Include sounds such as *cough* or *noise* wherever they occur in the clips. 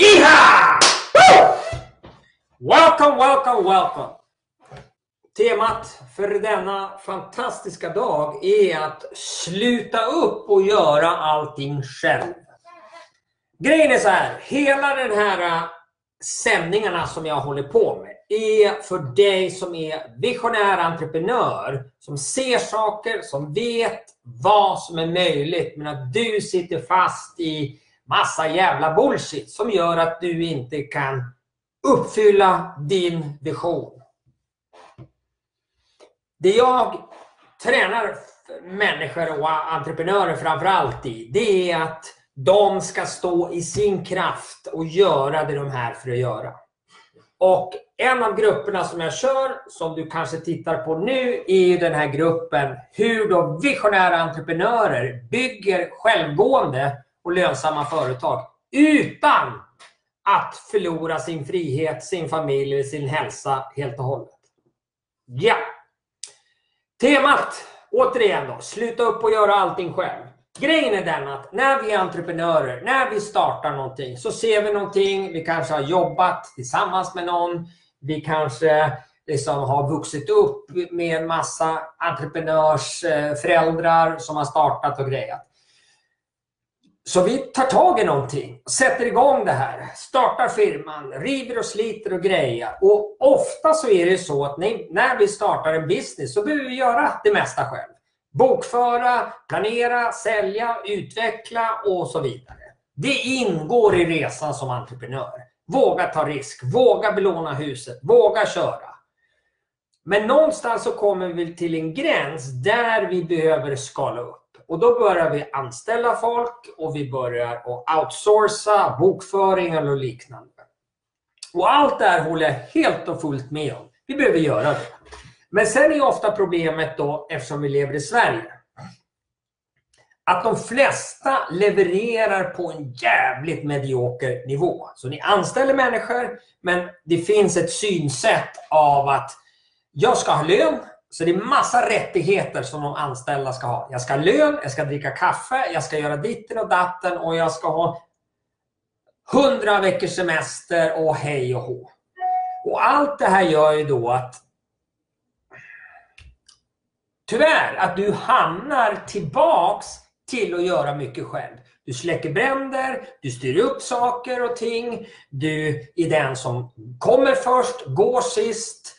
Iha! Woo! Welcome, welcome, welcome. Temat för denna fantastiska dag är att sluta upp och göra allting själv. Grejen är så här, hela den här äh, sändningarna som jag håller på med är för dig som är visionär entreprenör, som ser saker, som vet vad som är möjligt, men att du sitter fast i massa jävla bullshit som gör att du inte kan uppfylla din vision. Det jag tränar människor och entreprenörer framförallt i, det är att de ska stå i sin kraft och göra det de är här för att göra. Och en av grupperna som jag kör, som du kanske tittar på nu, är den här gruppen hur då visionära entreprenörer bygger självgående och lönsamma företag utan att förlora sin frihet, sin familj eller sin hälsa helt och hållet. Ja! Temat, återigen då, sluta upp och göra allting själv. Grejen är den att när vi är entreprenörer, när vi startar någonting så ser vi någonting, vi kanske har jobbat tillsammans med någon, vi kanske liksom har vuxit upp med en massa entreprenörsföräldrar eh, som har startat och grejat. Så vi tar tag i någonting, sätter igång det här, startar firman, river och sliter och grejer. Och ofta så är det så att när vi startar en business så behöver vi göra det mesta själv. Bokföra, planera, sälja, utveckla och så vidare. Det ingår i resan som entreprenör. Våga ta risk, våga belåna huset, våga köra. Men någonstans så kommer vi till en gräns där vi behöver skala upp. Och då börjar vi anställa folk och vi börjar outsourca bokföring eller liknande. Och allt det här håller jag helt och fullt med om. Vi behöver göra det. Men sen är ofta problemet då, eftersom vi lever i Sverige, att de flesta levererar på en jävligt medioker nivå. Så ni anställer människor, men det finns ett synsätt av att jag ska ha lön, så det är massa rättigheter som de anställda ska ha. Jag ska ha lön, jag ska dricka kaffe, jag ska göra ditten och datten och jag ska ha hundra veckors semester och hej och hå. Och allt det här gör ju då att tyvärr att du hamnar tillbaks till att göra mycket själv. Du släcker bränder, du styr upp saker och ting, du är den som kommer först, går sist,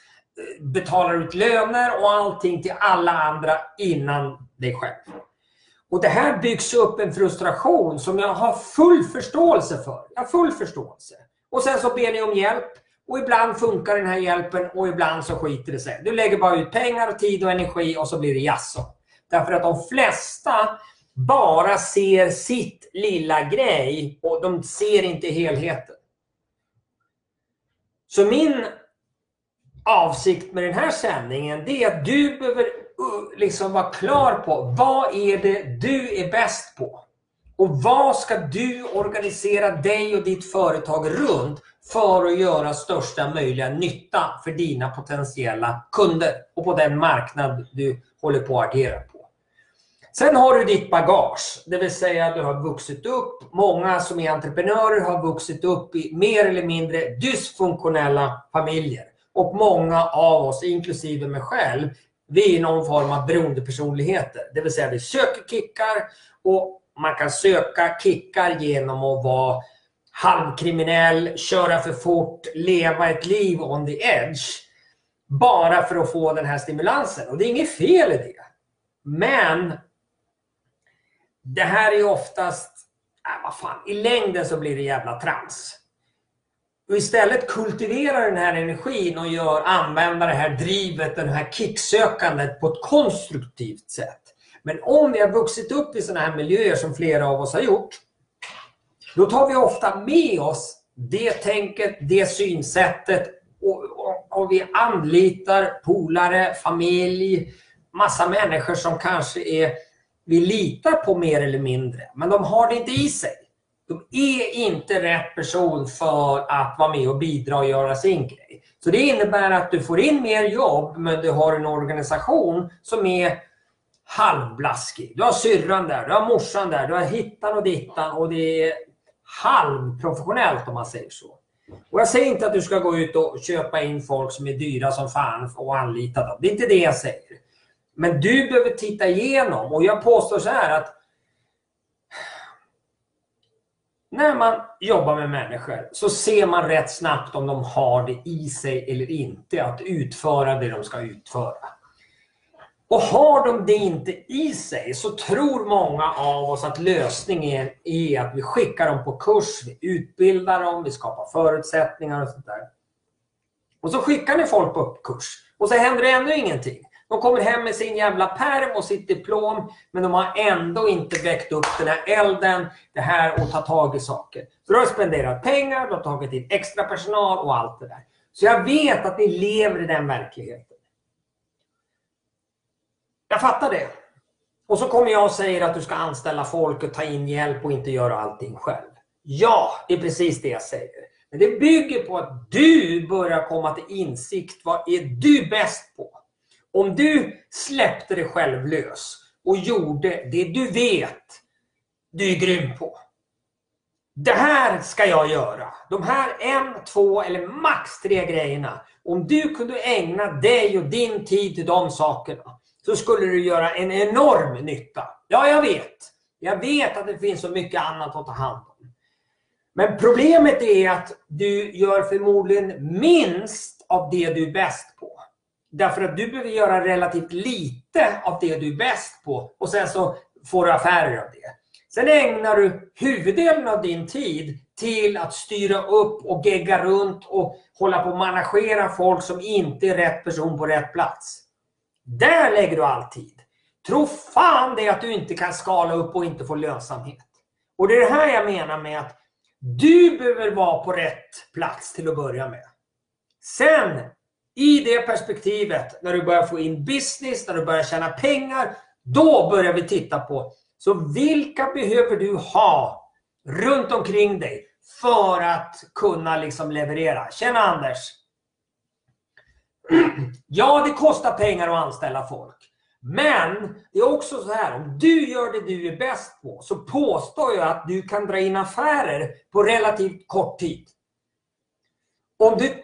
betalar ut löner och allting till alla andra innan dig själv. Och Det här byggs upp en frustration som jag har full förståelse för. Jag har full förståelse. Och sen så ber ni om hjälp och ibland funkar den här hjälpen och ibland så skiter det sig. Du lägger bara ut pengar, tid och energi och så blir det jaså. Därför att de flesta bara ser sitt lilla grej och de ser inte helheten. Så min avsikt med den här sändningen det är att du behöver uh, liksom vara klar på vad är det du är bäst på? Och vad ska du organisera dig och ditt företag runt för att göra största möjliga nytta för dina potentiella kunder och på den marknad du håller på att agera på. Sen har du ditt bagage, det vill säga att du har vuxit upp. Många som är entreprenörer har vuxit upp i mer eller mindre dysfunktionella familjer. Och många av oss, inklusive mig själv, vi är någon form av beroendepersonligheter. Det vill säga vi söker kickar och man kan söka kickar genom att vara halvkriminell, köra för fort, leva ett liv on the edge. Bara för att få den här stimulansen. Och det är inget fel i det. Men det här är oftast, äh, vad fan, i längden så blir det jävla trams. Och istället kultiverar den här energin och gör, använder det här drivet, det här kicksökandet på ett konstruktivt sätt. Men om vi har vuxit upp i sådana här miljöer som flera av oss har gjort, då tar vi ofta med oss det tänket, det synsättet och, och, och vi anlitar polare, familj, massa människor som kanske är vi litar på mer eller mindre, men de har det inte i sig. De är inte rätt person för att vara med och bidra och göra sin grej. Så det innebär att du får in mer jobb, men du har en organisation som är halvblaskig. Du har syrran där, du har morsan där, du har hittan och dittan och det är halvprofessionellt om man säger så. Och jag säger inte att du ska gå ut och köpa in folk som är dyra som fan och anlita dem. Det är inte det jag säger. Men du behöver titta igenom och jag påstår så här att när man jobbar med människor så ser man rätt snabbt om de har det i sig eller inte att utföra det de ska utföra. Och har de det inte i sig så tror många av oss att lösningen är att vi skickar dem på kurs, vi utbildar dem, vi skapar förutsättningar och sånt där. Och så skickar ni folk på kurs och så händer det ännu ingenting. De kommer hem med sin jävla perm och sitt diplom men de har ändå inte väckt upp den här elden, det här och ta tag i saker. Så du har spenderat pengar, du har tagit in extra personal och allt det där. Så jag vet att ni lever i den verkligheten. Jag fattar det. Och så kommer jag och säger att du ska anställa folk och ta in hjälp och inte göra allting själv. Ja, det är precis det jag säger. Men det bygger på att du börjar komma till insikt. Vad är du bäst på? Om du släppte dig själv lös och gjorde det du vet du är grym på. Det här ska jag göra. De här en, två eller max tre grejerna. Om du kunde ägna dig och din tid till de sakerna så skulle du göra en enorm nytta. Ja, jag vet. Jag vet att det finns så mycket annat att ta hand om. Men problemet är att du gör förmodligen minst av det du är bäst på. Därför att du behöver göra relativt lite av det du är bäst på och sen så får du affärer av det. Sen ägnar du huvuddelen av din tid till att styra upp och gegga runt och hålla på och managera folk som inte är rätt person på rätt plats. Där lägger du all tid. Tro fan det att du inte kan skala upp och inte få lönsamhet. Och det är det här jag menar med att du behöver vara på rätt plats till att börja med. Sen i det perspektivet, när du börjar få in business, när du börjar tjäna pengar, då börjar vi titta på så vilka behöver du ha runt omkring dig för att kunna liksom leverera? Tjena Anders! *clears throat* Ja, det kostar pengar att anställa folk. Men det är också så här, om du gör det du är bäst på så påstår jag att du kan dra in affärer på relativt kort tid. Om du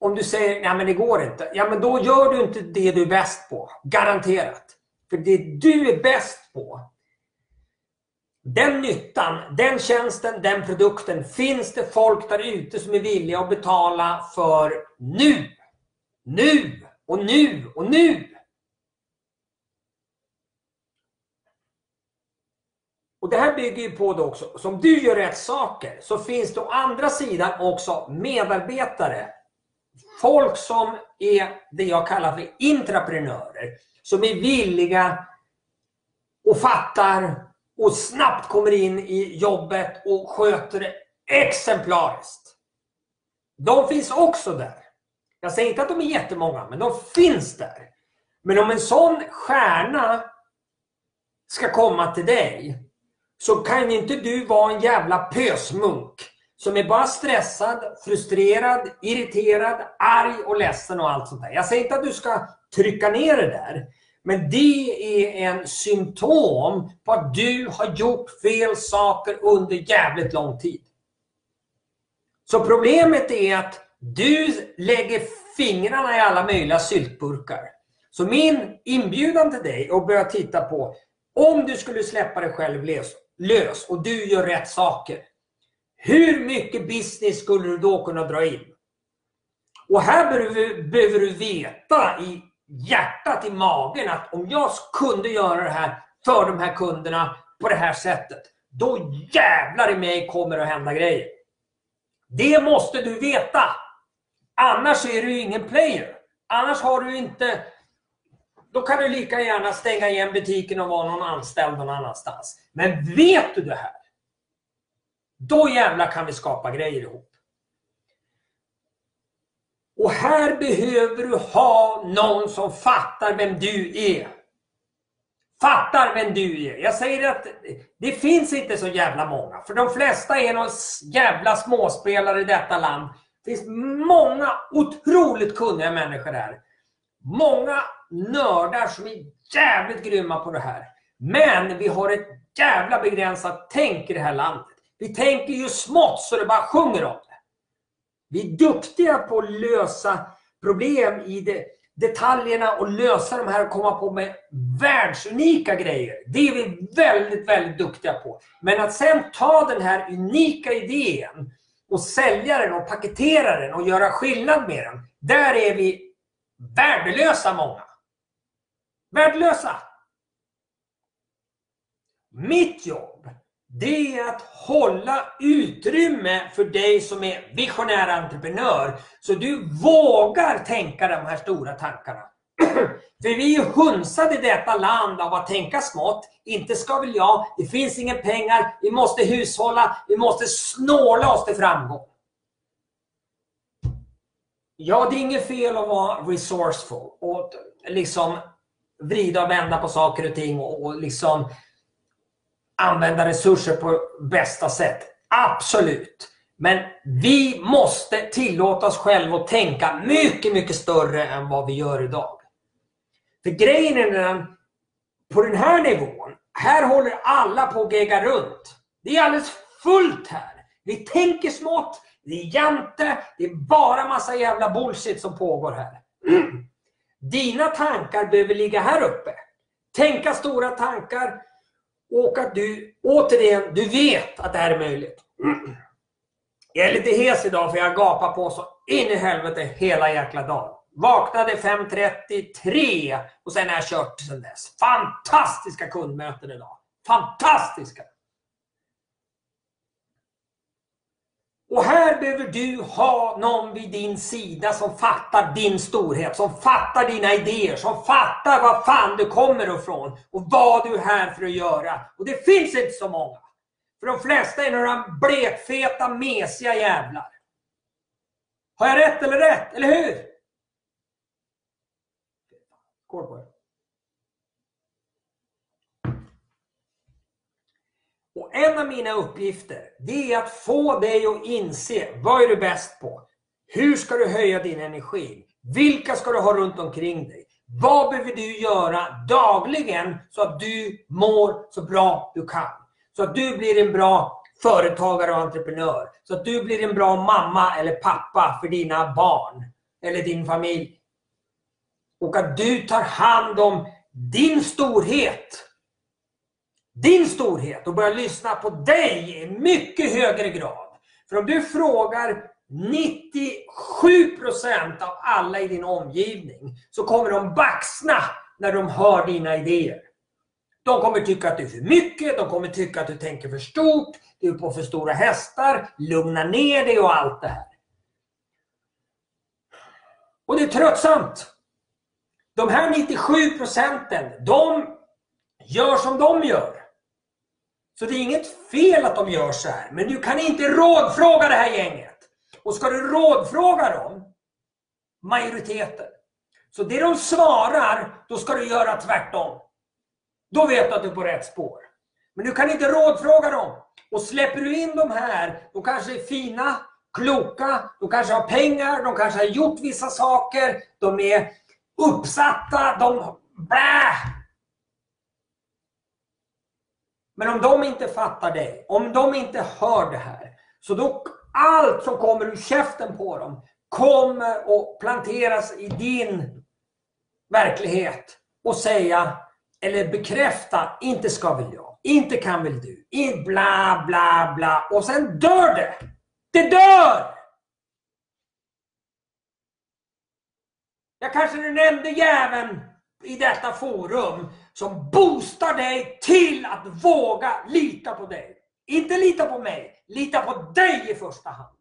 om du säger nej men det går inte, ja men då gör du inte det du är bäst på. Garanterat. För det du är bäst på, den nyttan, den tjänsten, den produkten finns det folk där ute som är villiga att betala för nu. Nu och nu och nu. Och Det här bygger ju på det också, som du gör rätt saker så finns det å andra sidan också medarbetare folk som är det jag kallar för intraprenörer. Som är villiga och fattar och snabbt kommer in i jobbet och sköter det exemplariskt. De finns också där. Jag säger inte att de är jättemånga, men de finns där. Men om en sån stjärna ska komma till dig så kan inte du vara en jävla pösmunk som är bara stressad, frustrerad, irriterad, arg och ledsen och allt sånt där. Jag säger inte att du ska trycka ner det där. Men det är en symptom på att du har gjort fel saker under jävligt lång tid. Så problemet är att du lägger fingrarna i alla möjliga syltburkar. Så min inbjudan till dig är att börja titta på om du skulle släppa dig själv lös och du gör rätt saker. Hur mycket business skulle du då kunna dra in? Och här behöver du veta i hjärtat, i magen att om jag kunde göra det här för de här kunderna på det här sättet, då jävlar i mig kommer det att hända grejer. Det måste du veta. Annars är du ingen player. Annars har du inte... Då kan du lika gärna stänga igen butiken och vara någon anställd någon annanstans. Men vet du det här, då jävlar kan vi skapa grejer ihop. Och här behöver du ha någon som fattar vem du är. Fattar vem du är. Jag säger att det finns inte så jävla många. För de flesta är någon jävla småspelare i detta land. Det finns många otroligt kunniga människor här. Många nördar som är jävligt grymma på det här. Men vi har ett jävla begränsat tänk i det här landet. Vi tänker ju smått så det bara sjunger om det. Vi är duktiga på att lösa problem i det, detaljerna och lösa de här och komma på med världsunika grejer. Det är vi väldigt, väldigt duktiga på. Men att sen ta den här unika idén och sälja den och paketera den och göra skillnad med den. Där är vi värdelösa många. Värdelösa! Mitt jobb, det är att hålla utrymme för dig som är visionär entreprenör. Så du vågar tänka de här stora tankarna. *clears throat* För vi är hunsade i detta land av att tänka smått. Inte ska väl jag, det finns inga pengar, vi måste hushålla, vi måste snåla oss till framgång. Ja, det är inget fel att vara resourceful och liksom vrida och vända på saker och ting och, och liksom använda resurser på bästa sätt. Absolut. Men vi måste tillåta oss själva att tänka mycket, mycket större än vad vi gör idag. För grejen är den, på den här nivån, här håller alla på att gegga runt. Det är alldeles fullt här. Vi tänker smått, det är jante, det är bara massa jävla bullshit som pågår här. *clears throat* Dina tankar behöver ligga här uppe. Tänka stora tankar och att du, återigen, du vet att det här är möjligt. Jag är lite hes idag för jag gapar på så in i helvete hela jäkla dagen. Vaknade 5.33 och sen har jag kört sen dess. Fantastiska kundmöten idag. Fantastiska! Och här behöver du ha någon vid din sida som fattar din storhet, som fattar dina idéer, som fattar var fan du kommer ifrån och vad du är här för att göra. Och det finns inte så många. För de flesta är några blekfeta, mesiga jävlar. Har jag rätt eller rätt? Eller hur? Skål på er. Och en av mina uppgifter, det är att få dig att inse, vad är du bäst på? Hur ska du höja din energi? Vilka ska du ha runt omkring dig? Vad behöver du göra dagligen så att du mår så bra du kan? Så att du blir en bra företagare och entreprenör. Så att du blir en bra mamma eller pappa för dina barn eller din familj. Och att du tar hand om din storhet din storhet och börja lyssna på dig i mycket högre grad. För om du frågar 97% av alla i din omgivning så kommer de baxna när de hör dina idéer. De kommer tycka att du är för mycket, de kommer tycka att du tänker för stort, du är på för stora hästar, lugna ner dig och allt det här. Och det är tröttsamt. De här 97 procenten, de gör som de gör. Så det är inget fel att de gör så här. Men du kan inte rådfråga det här gänget. Och ska du rådfråga dem, majoriteten, så det de svarar, då ska du göra tvärtom. Då vet du att du är på rätt spår. Men du kan inte rådfråga dem. Och släpper du in de här, de kanske är fina, kloka, de kanske har pengar, de kanske har gjort vissa saker, de är uppsatta, de... Bä! Men om de inte fattar dig, om de inte hör det här, så då allt som kommer ur käften på dem kommer att planteras i din verklighet och säga eller bekräfta, inte ska väl jag, inte kan väl du, in, bla bla bla och sen dör det. Det dör! Jag kanske nämnde jäveln i detta forum som boostar dig till att våga lita på dig. Inte lita på mig, lita på dig i första hand.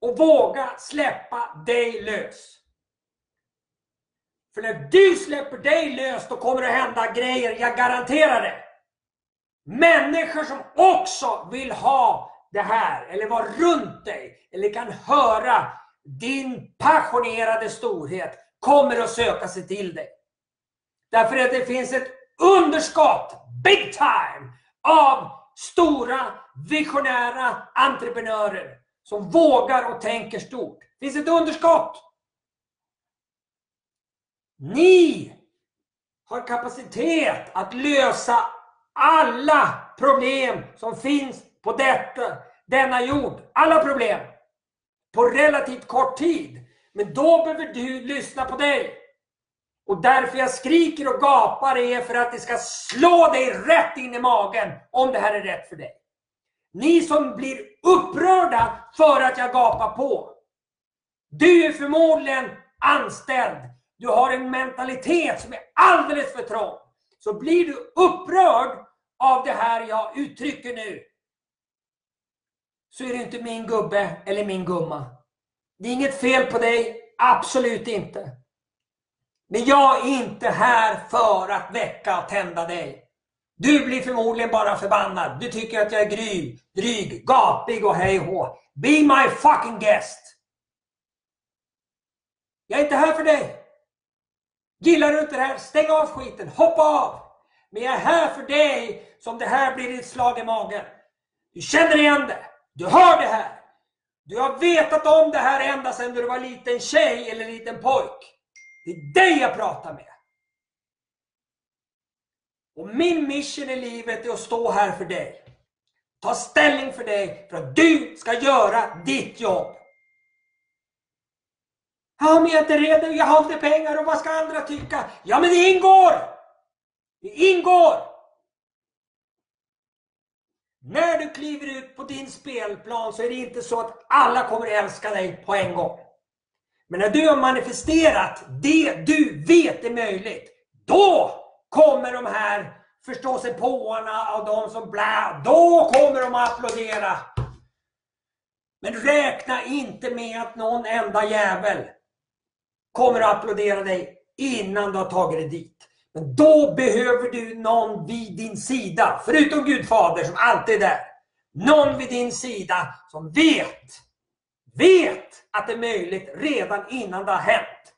Och våga släppa dig lös. För när du släpper dig lös då kommer det hända grejer, jag garanterar det. Människor som också vill ha det här, eller vara runt dig, eller kan höra din passionerade storhet, kommer att söka sig till dig. Därför att det finns ett underskott, big time, av stora visionära entreprenörer som vågar och tänker stort. Det finns ett underskott. Ni har kapacitet att lösa alla problem som finns på detta, denna jord, alla problem, på relativt kort tid. Men då behöver du lyssna på dig. Och därför jag skriker och gapar är för att det ska slå dig rätt in i magen om det här är rätt för dig. Ni som blir upprörda för att jag gapar på. Du är förmodligen anställd. Du har en mentalitet som är alldeles för trång. Så blir du upprörd av det här jag uttrycker nu. Så är det inte min gubbe eller min gumma. Det är inget fel på dig, absolut inte. Men jag är inte här för att väcka och tända dig. Du blir förmodligen bara förbannad. Du tycker att jag är gry, dryg, gapig och hej hå. Be my fucking guest! Jag är inte här för dig. Gillar du inte det här, stäng av skiten, hoppa av! Men jag är här för dig som det här blir ditt slag i magen. Du känner igen det, du hör det här. Du har vetat om det här ända sedan du var liten tjej eller liten pojk. Det är dig jag pratar med. Och min mission i livet är att stå här för dig. Ta ställning för dig för att du ska göra ditt jobb. Ja, men jag är inte redo, jag har inte pengar och vad ska andra tycka? Ja, men det ingår! Det ingår! När du kliver ut på din spelplan så är det inte så att alla kommer älska dig på en gång. Men när du har manifesterat det du vet är möjligt, då kommer de här förståsigpåarna och de som blä, då kommer de att applådera. Men räkna inte med att någon enda jävel kommer att applådera dig innan du har tagit dig dit. Men då behöver du någon vid din sida, förutom Gud Fader som alltid är där. Någon vid din sida som vet, vet att det är möjligt redan innan det har hänt.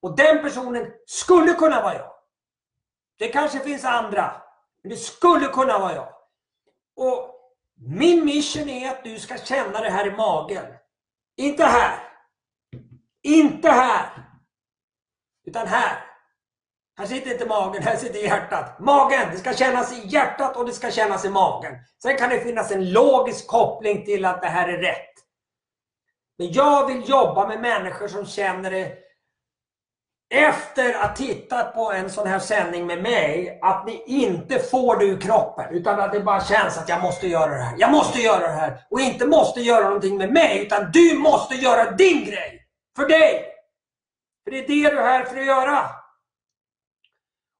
Och den personen skulle kunna vara jag. Det kanske finns andra, men det skulle kunna vara jag. Och min mission är att du ska känna det här i magen. Inte här. Inte här. Utan här. Här sitter inte magen, här sitter hjärtat. Magen! Det ska kännas i hjärtat och det ska kännas i magen. Sen kan det finnas en logisk koppling till att det här är rätt. Men jag vill jobba med människor som känner det efter att ha tittat på en sån här sändning med mig, att ni inte får det ur kroppen. Utan att det bara känns att jag måste göra det här. Jag måste göra det här. Och inte måste göra någonting med mig, utan du måste göra din grej. För dig. För det är det du är här för att göra.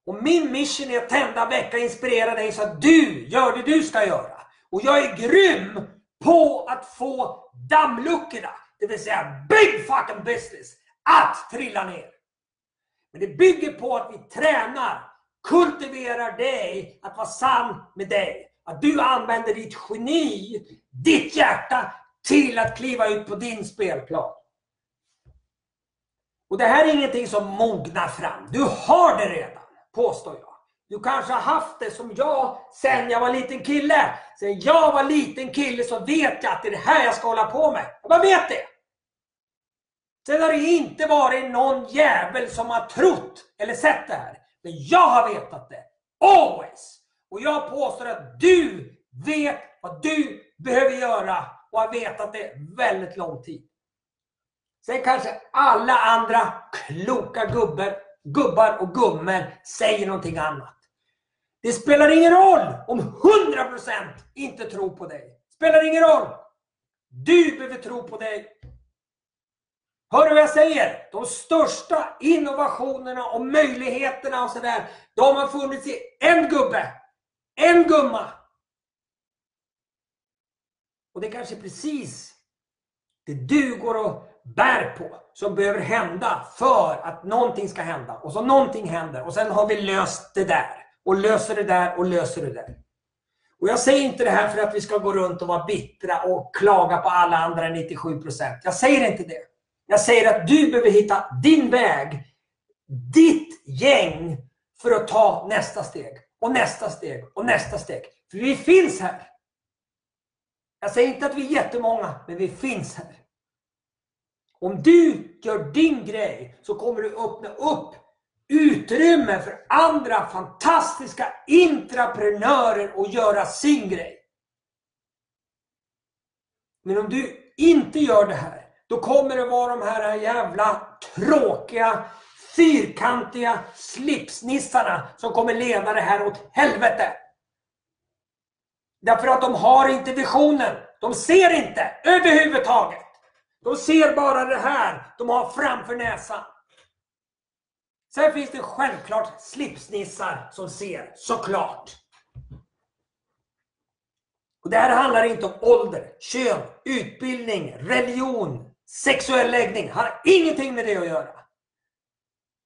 Och min mission är att tända, väcka, inspirera dig så att du gör det du ska göra. Och jag är grym på att få dammluckorna, det vill säga big fucking business, att trilla ner. Men det bygger på att vi tränar, kultiverar dig att vara sann med dig. Att du använder ditt geni, ditt hjärta till att kliva ut på din spelplan. Och det här är ingenting som mognar fram. Du har det redan, påstår jag. Du kanske har haft det som jag sen jag var liten kille. Sen jag var liten kille så vet jag att det är det här jag ska hålla på med. Jag bara vet det. Sen har det inte varit någon jävel som har trott eller sett det här. Men jag har vetat det. Always! Och jag påstår att du vet vad du behöver göra och har vetat det väldigt lång tid. Sen kanske alla andra kloka gubbar, gubbar och gummor säger någonting annat. Det spelar ingen roll om 100% inte tror på dig. Det spelar ingen roll. Du behöver tro på dig. Hör du vad jag säger? De största innovationerna och möjligheterna och sådär, de har funnits i en gubbe, en gumma. Och det är kanske precis det du går och bär på som behöver hända för att någonting ska hända. Och så någonting händer och sen har vi löst det där. Och löser det där och löser det där. Och jag säger inte det här för att vi ska gå runt och vara bittra och klaga på alla andra 97%. Jag säger inte det. Jag säger att du behöver hitta din väg, ditt gäng för att ta nästa steg och nästa steg och nästa steg. För vi finns här. Jag säger inte att vi är jättemånga, men vi finns här. Om du gör din grej så kommer du öppna upp utrymme för andra fantastiska intraprenörer att göra sin grej. Men om du inte gör det här, då kommer det vara de här jävla tråkiga, fyrkantiga slipsnissarna som kommer leda det här åt helvete. Därför att de har inte visionen. De ser inte överhuvudtaget. De ser bara det här de har framför näsan. Sen finns det självklart slipsnissar som ser, såklart. Och det här handlar inte om ålder, kön, utbildning, religion, sexuell läggning. har ingenting med det att göra.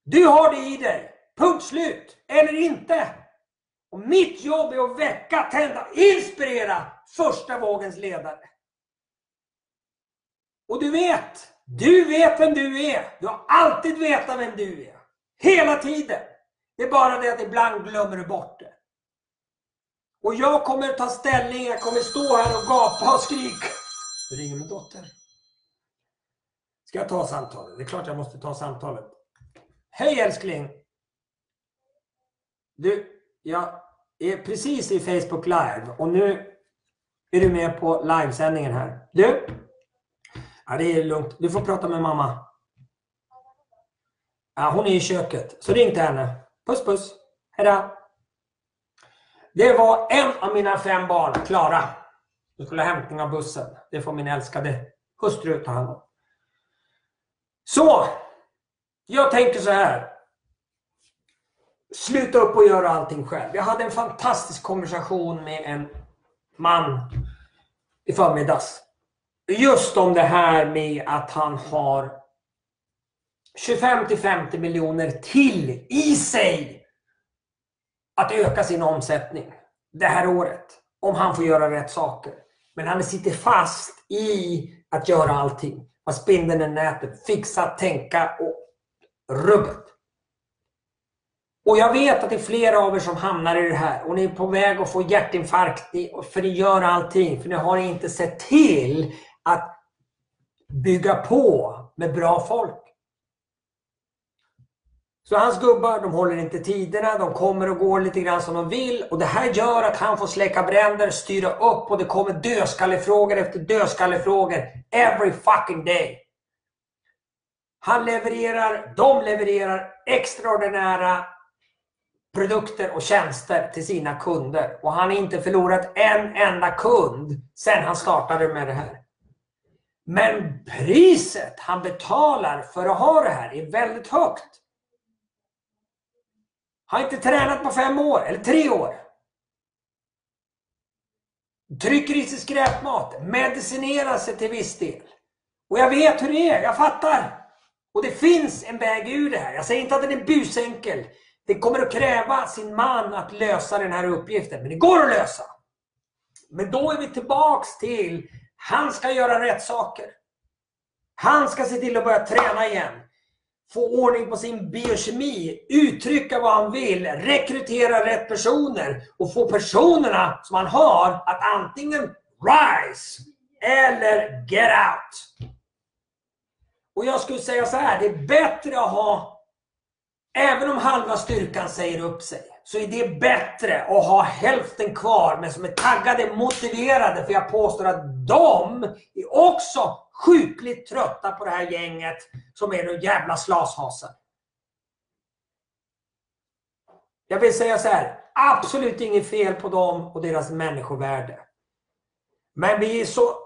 Du har det i dig. Punkt slut. Eller inte. Och mitt jobb är att väcka, tända, inspirera första vågens ledare. Och du vet, du vet vem du är. Du har alltid vetat vem du är. Hela tiden. Det är bara det att ibland glömmer du bort det. Och jag kommer ta ställning, jag kommer stå här och gapa och skrika. Nu ringer min dotter. Ska jag ta samtalet? Det är klart jag måste ta samtalet. Hej älskling! Du, jag är precis i Facebook live och nu är du med på livesändningen här. Du! Ja, det är lugnt. Du får prata med mamma. Ja, hon är i köket, så ring till henne. Puss puss! Hejdå! Det var en av mina fem barn, Klara. Hon skulle ha hämtning av bussen. Det får min älskade hustru ta hand om. Så! Jag tänker så här. Sluta upp och göra allting själv. Jag hade en fantastisk konversation med en man i förmiddags. Just om det här med att han har 25 till 50 miljoner till i sig att öka sin omsättning det här året. Om han får göra rätt saker. Men han sitter fast i att göra allting. Vad spindeln i nätet, fixa, tänka och rubbet. Och jag vet att det är flera av er som hamnar i det här och ni är på väg att få hjärtinfarkt för ni gör allting. För ni har inte sett till att bygga på med bra folk. Så hans gubbar, de håller inte tiderna, de kommer och går lite grann som de vill. Och det här gör att han får släcka bränder, styra upp och det kommer dödskallefrågor efter dödskallefrågor. Every fucking day. Han levererar, de levererar extraordinära produkter och tjänster till sina kunder. Och han har inte förlorat en enda kund sedan han startade med det här. Men priset han betalar för att ha det här är väldigt högt. Har inte tränat på fem år, eller tre år. Trycker i sig skräpmat, medicinerar sig till viss del. Och jag vet hur det är, jag fattar. Och det finns en väg ur det här. Jag säger inte att den är busenkel. Det kommer att kräva sin man att lösa den här uppgiften, men det går att lösa. Men då är vi tillbaks till, han ska göra rätt saker. Han ska se till att börja träna igen. Få ordning på sin biokemi, uttrycka vad han vill, rekrytera rätt personer och få personerna som han har att antingen rise eller get out. Och jag skulle säga så här, det är bättre att ha, även om halva styrkan säger upp sig, så är det bättre att ha hälften kvar men som är taggade, motiverade. För jag påstår att de är också sjukligt trötta på det här gänget som är de jävla slashasen. Jag vill säga så här, absolut inget fel på dem och deras människovärde. Men vi är så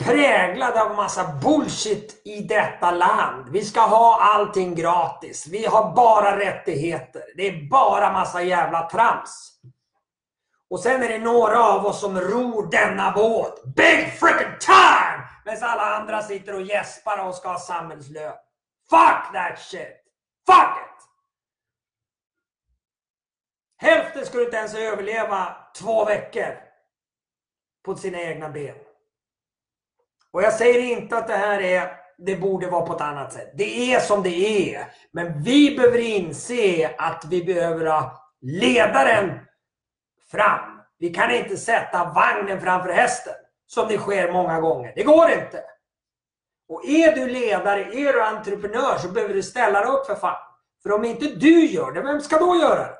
präglade av massa bullshit i detta land. Vi ska ha allting gratis. Vi har bara rättigheter. Det är bara massa jävla trams. Och sen är det några av oss som ror denna båt. Big freaking time! Medan alla andra sitter och gäspar och ska ha samhällslön. Fuck that shit! Fuck it! Hälften skulle inte ens överleva två veckor på sina egna ben. Och jag säger inte att det här är, det borde vara på ett annat sätt. Det är som det är. Men vi behöver inse att vi behöver ha ledaren fram. Vi kan inte sätta vagnen framför hästen. Som det sker många gånger. Det går inte. Och är du ledare, är du entreprenör så behöver du ställa dig upp för fan. För om inte du gör det, vem ska då göra det?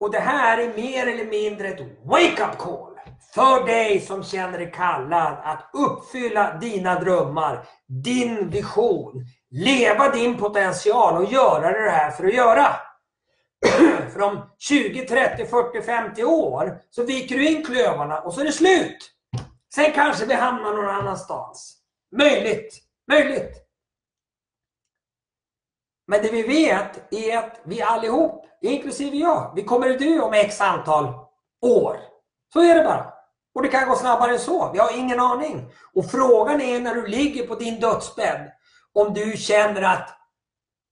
Och det här är mer eller mindre ett wake-up call för dig som känner dig kallad att uppfylla dina drömmar, din vision, leva din potential och göra det här för att göra. *clears throat* för om 20, 30, 40, 50 år så viker du in klövarna och så är det slut. Sen kanske vi hamnar någon annanstans. Möjligt, möjligt. Men det vi vet är att vi allihop, inklusive jag, vi kommer att dö om x antal år. Så är det bara. Och det kan gå snabbare än så. Vi har ingen aning. Och frågan är när du ligger på din dödsbädd om du känner att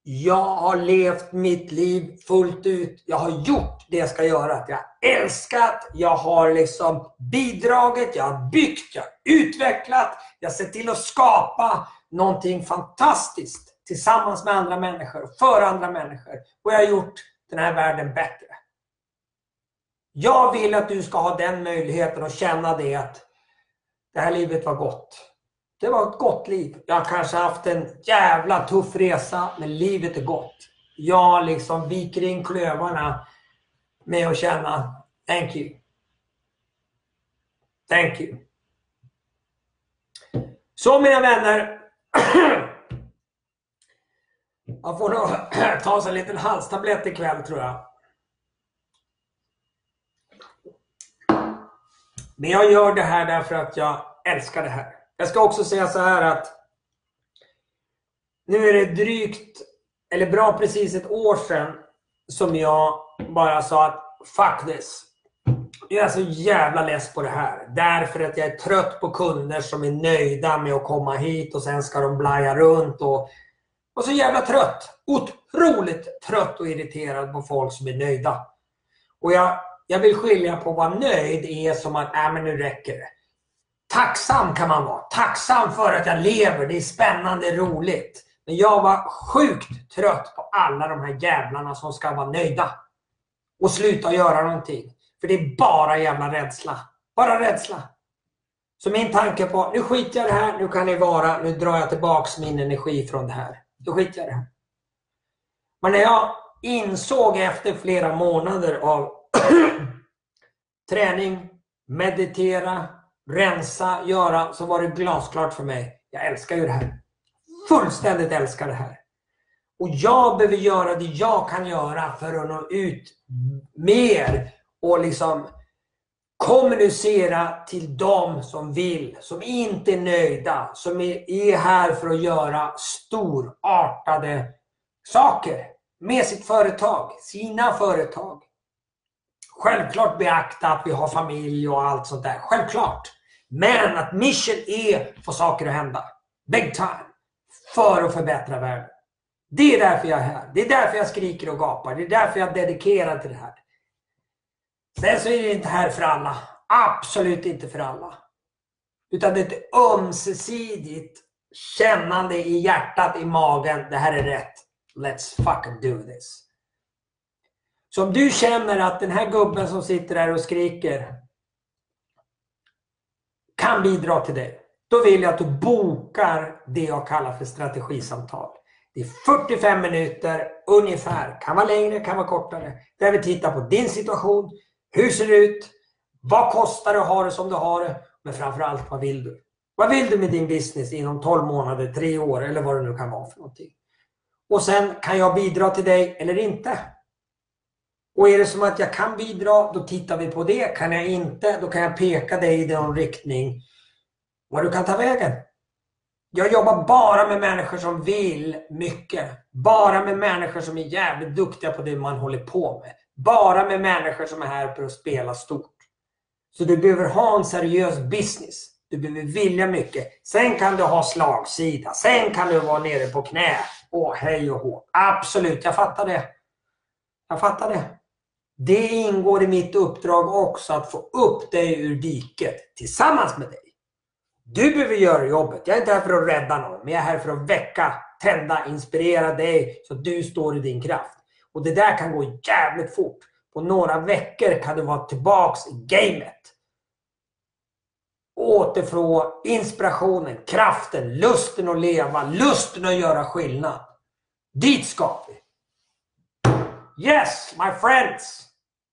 jag har levt mitt liv fullt ut. Jag har gjort det jag ska göra. Jag har älskat, jag har liksom bidragit, jag har byggt, jag har utvecklat, jag har sett till att skapa någonting fantastiskt tillsammans med andra människor för andra människor. Och jag har gjort den här världen bättre. Jag vill att du ska ha den möjligheten och känna det att det här livet var gott. Det var ett gott liv. Jag har kanske haft en jävla tuff resa, men livet är gott. Jag liksom viker in klövarna med att känna Thank you. Thank you. Så mina vänner. *clears throat* Man får nog *clears throat* ta sig en liten halstablett ikväll tror jag. Men jag gör det här därför att jag älskar det här. Jag ska också säga så här att nu är det drygt, eller bra precis ett år sedan som jag bara sa att fuck this. Jag är så jävla less på det här. Därför att jag är trött på kunder som är nöjda med att komma hit och sen ska de blaja runt och, och så jävla trött. Otroligt trött och irriterad på folk som är nöjda. Och jag, jag vill skilja på vad nöjd är som att, äh men nu räcker det. Tacksam kan man vara. Tacksam för att jag lever. Det är spännande, roligt. Men jag var sjukt trött på alla de här jävlarna som ska vara nöjda. Och sluta göra någonting. För det är bara jävla rädsla. Bara rädsla. Så min tanke på, nu skiter jag i det här, nu kan ni vara, nu drar jag tillbaks min energi från det här. Nu skiter jag i det här. Men när jag insåg efter flera månader av träning, meditera, rensa, göra, så var det glasklart för mig. Jag älskar ju det här. Fullständigt älskar det här. Och jag behöver göra det jag kan göra för att nå ut mer och liksom kommunicera till dem som vill, som inte är nöjda, som är här för att göra storartade saker med sitt företag, sina företag. Självklart beakta att vi har familj och allt sånt där. Självklart. Men att mission är att få saker att hända. Big time. För att förbättra världen. Det är därför jag är här. Det är därför jag skriker och gapar. Det är därför jag är dedikerad till det här. Sen så är det inte här för alla. Absolut inte för alla. Utan det är ett ömsesidigt kännande i hjärtat, i magen. Det här är rätt. Let's fucking do this. Så om du känner att den här gubben som sitter där och skriker kan bidra till dig. Då vill jag att du bokar det jag kallar för strategisamtal. Det är 45 minuter ungefär. Kan vara längre, kan vara kortare. Där vi tittar på din situation. Hur ser det ut? Vad kostar det att ha det som du har det? Men framförallt, vad vill du? Vad vill du med din business inom 12 månader, 3 år eller vad det nu kan vara för någonting? Och sen, kan jag bidra till dig eller inte? Och är det som att jag kan bidra, då tittar vi på det. Kan jag inte, då kan jag peka dig i någon riktning var du kan ta vägen. Jag jobbar bara med människor som vill mycket. Bara med människor som är jävligt duktiga på det man håller på med. Bara med människor som är här för att spela stort. Så du behöver ha en seriös business. Du behöver vilja mycket. Sen kan du ha slagsida. Sen kan du vara nere på knä. Åh hej och hå. Absolut, jag fattar det. Jag fattar det. Det ingår i mitt uppdrag också att få upp dig ur diket tillsammans med dig. Du behöver göra jobbet. Jag är inte här för att rädda någon, men jag är här för att väcka, tända, inspirera dig så att du står i din kraft. Och det där kan gå jävligt fort. På några veckor kan du vara tillbaks i gamet. Återfå inspirationen, kraften, lusten att leva, lusten att göra skillnad. Dit ska vi! Yes, my friends!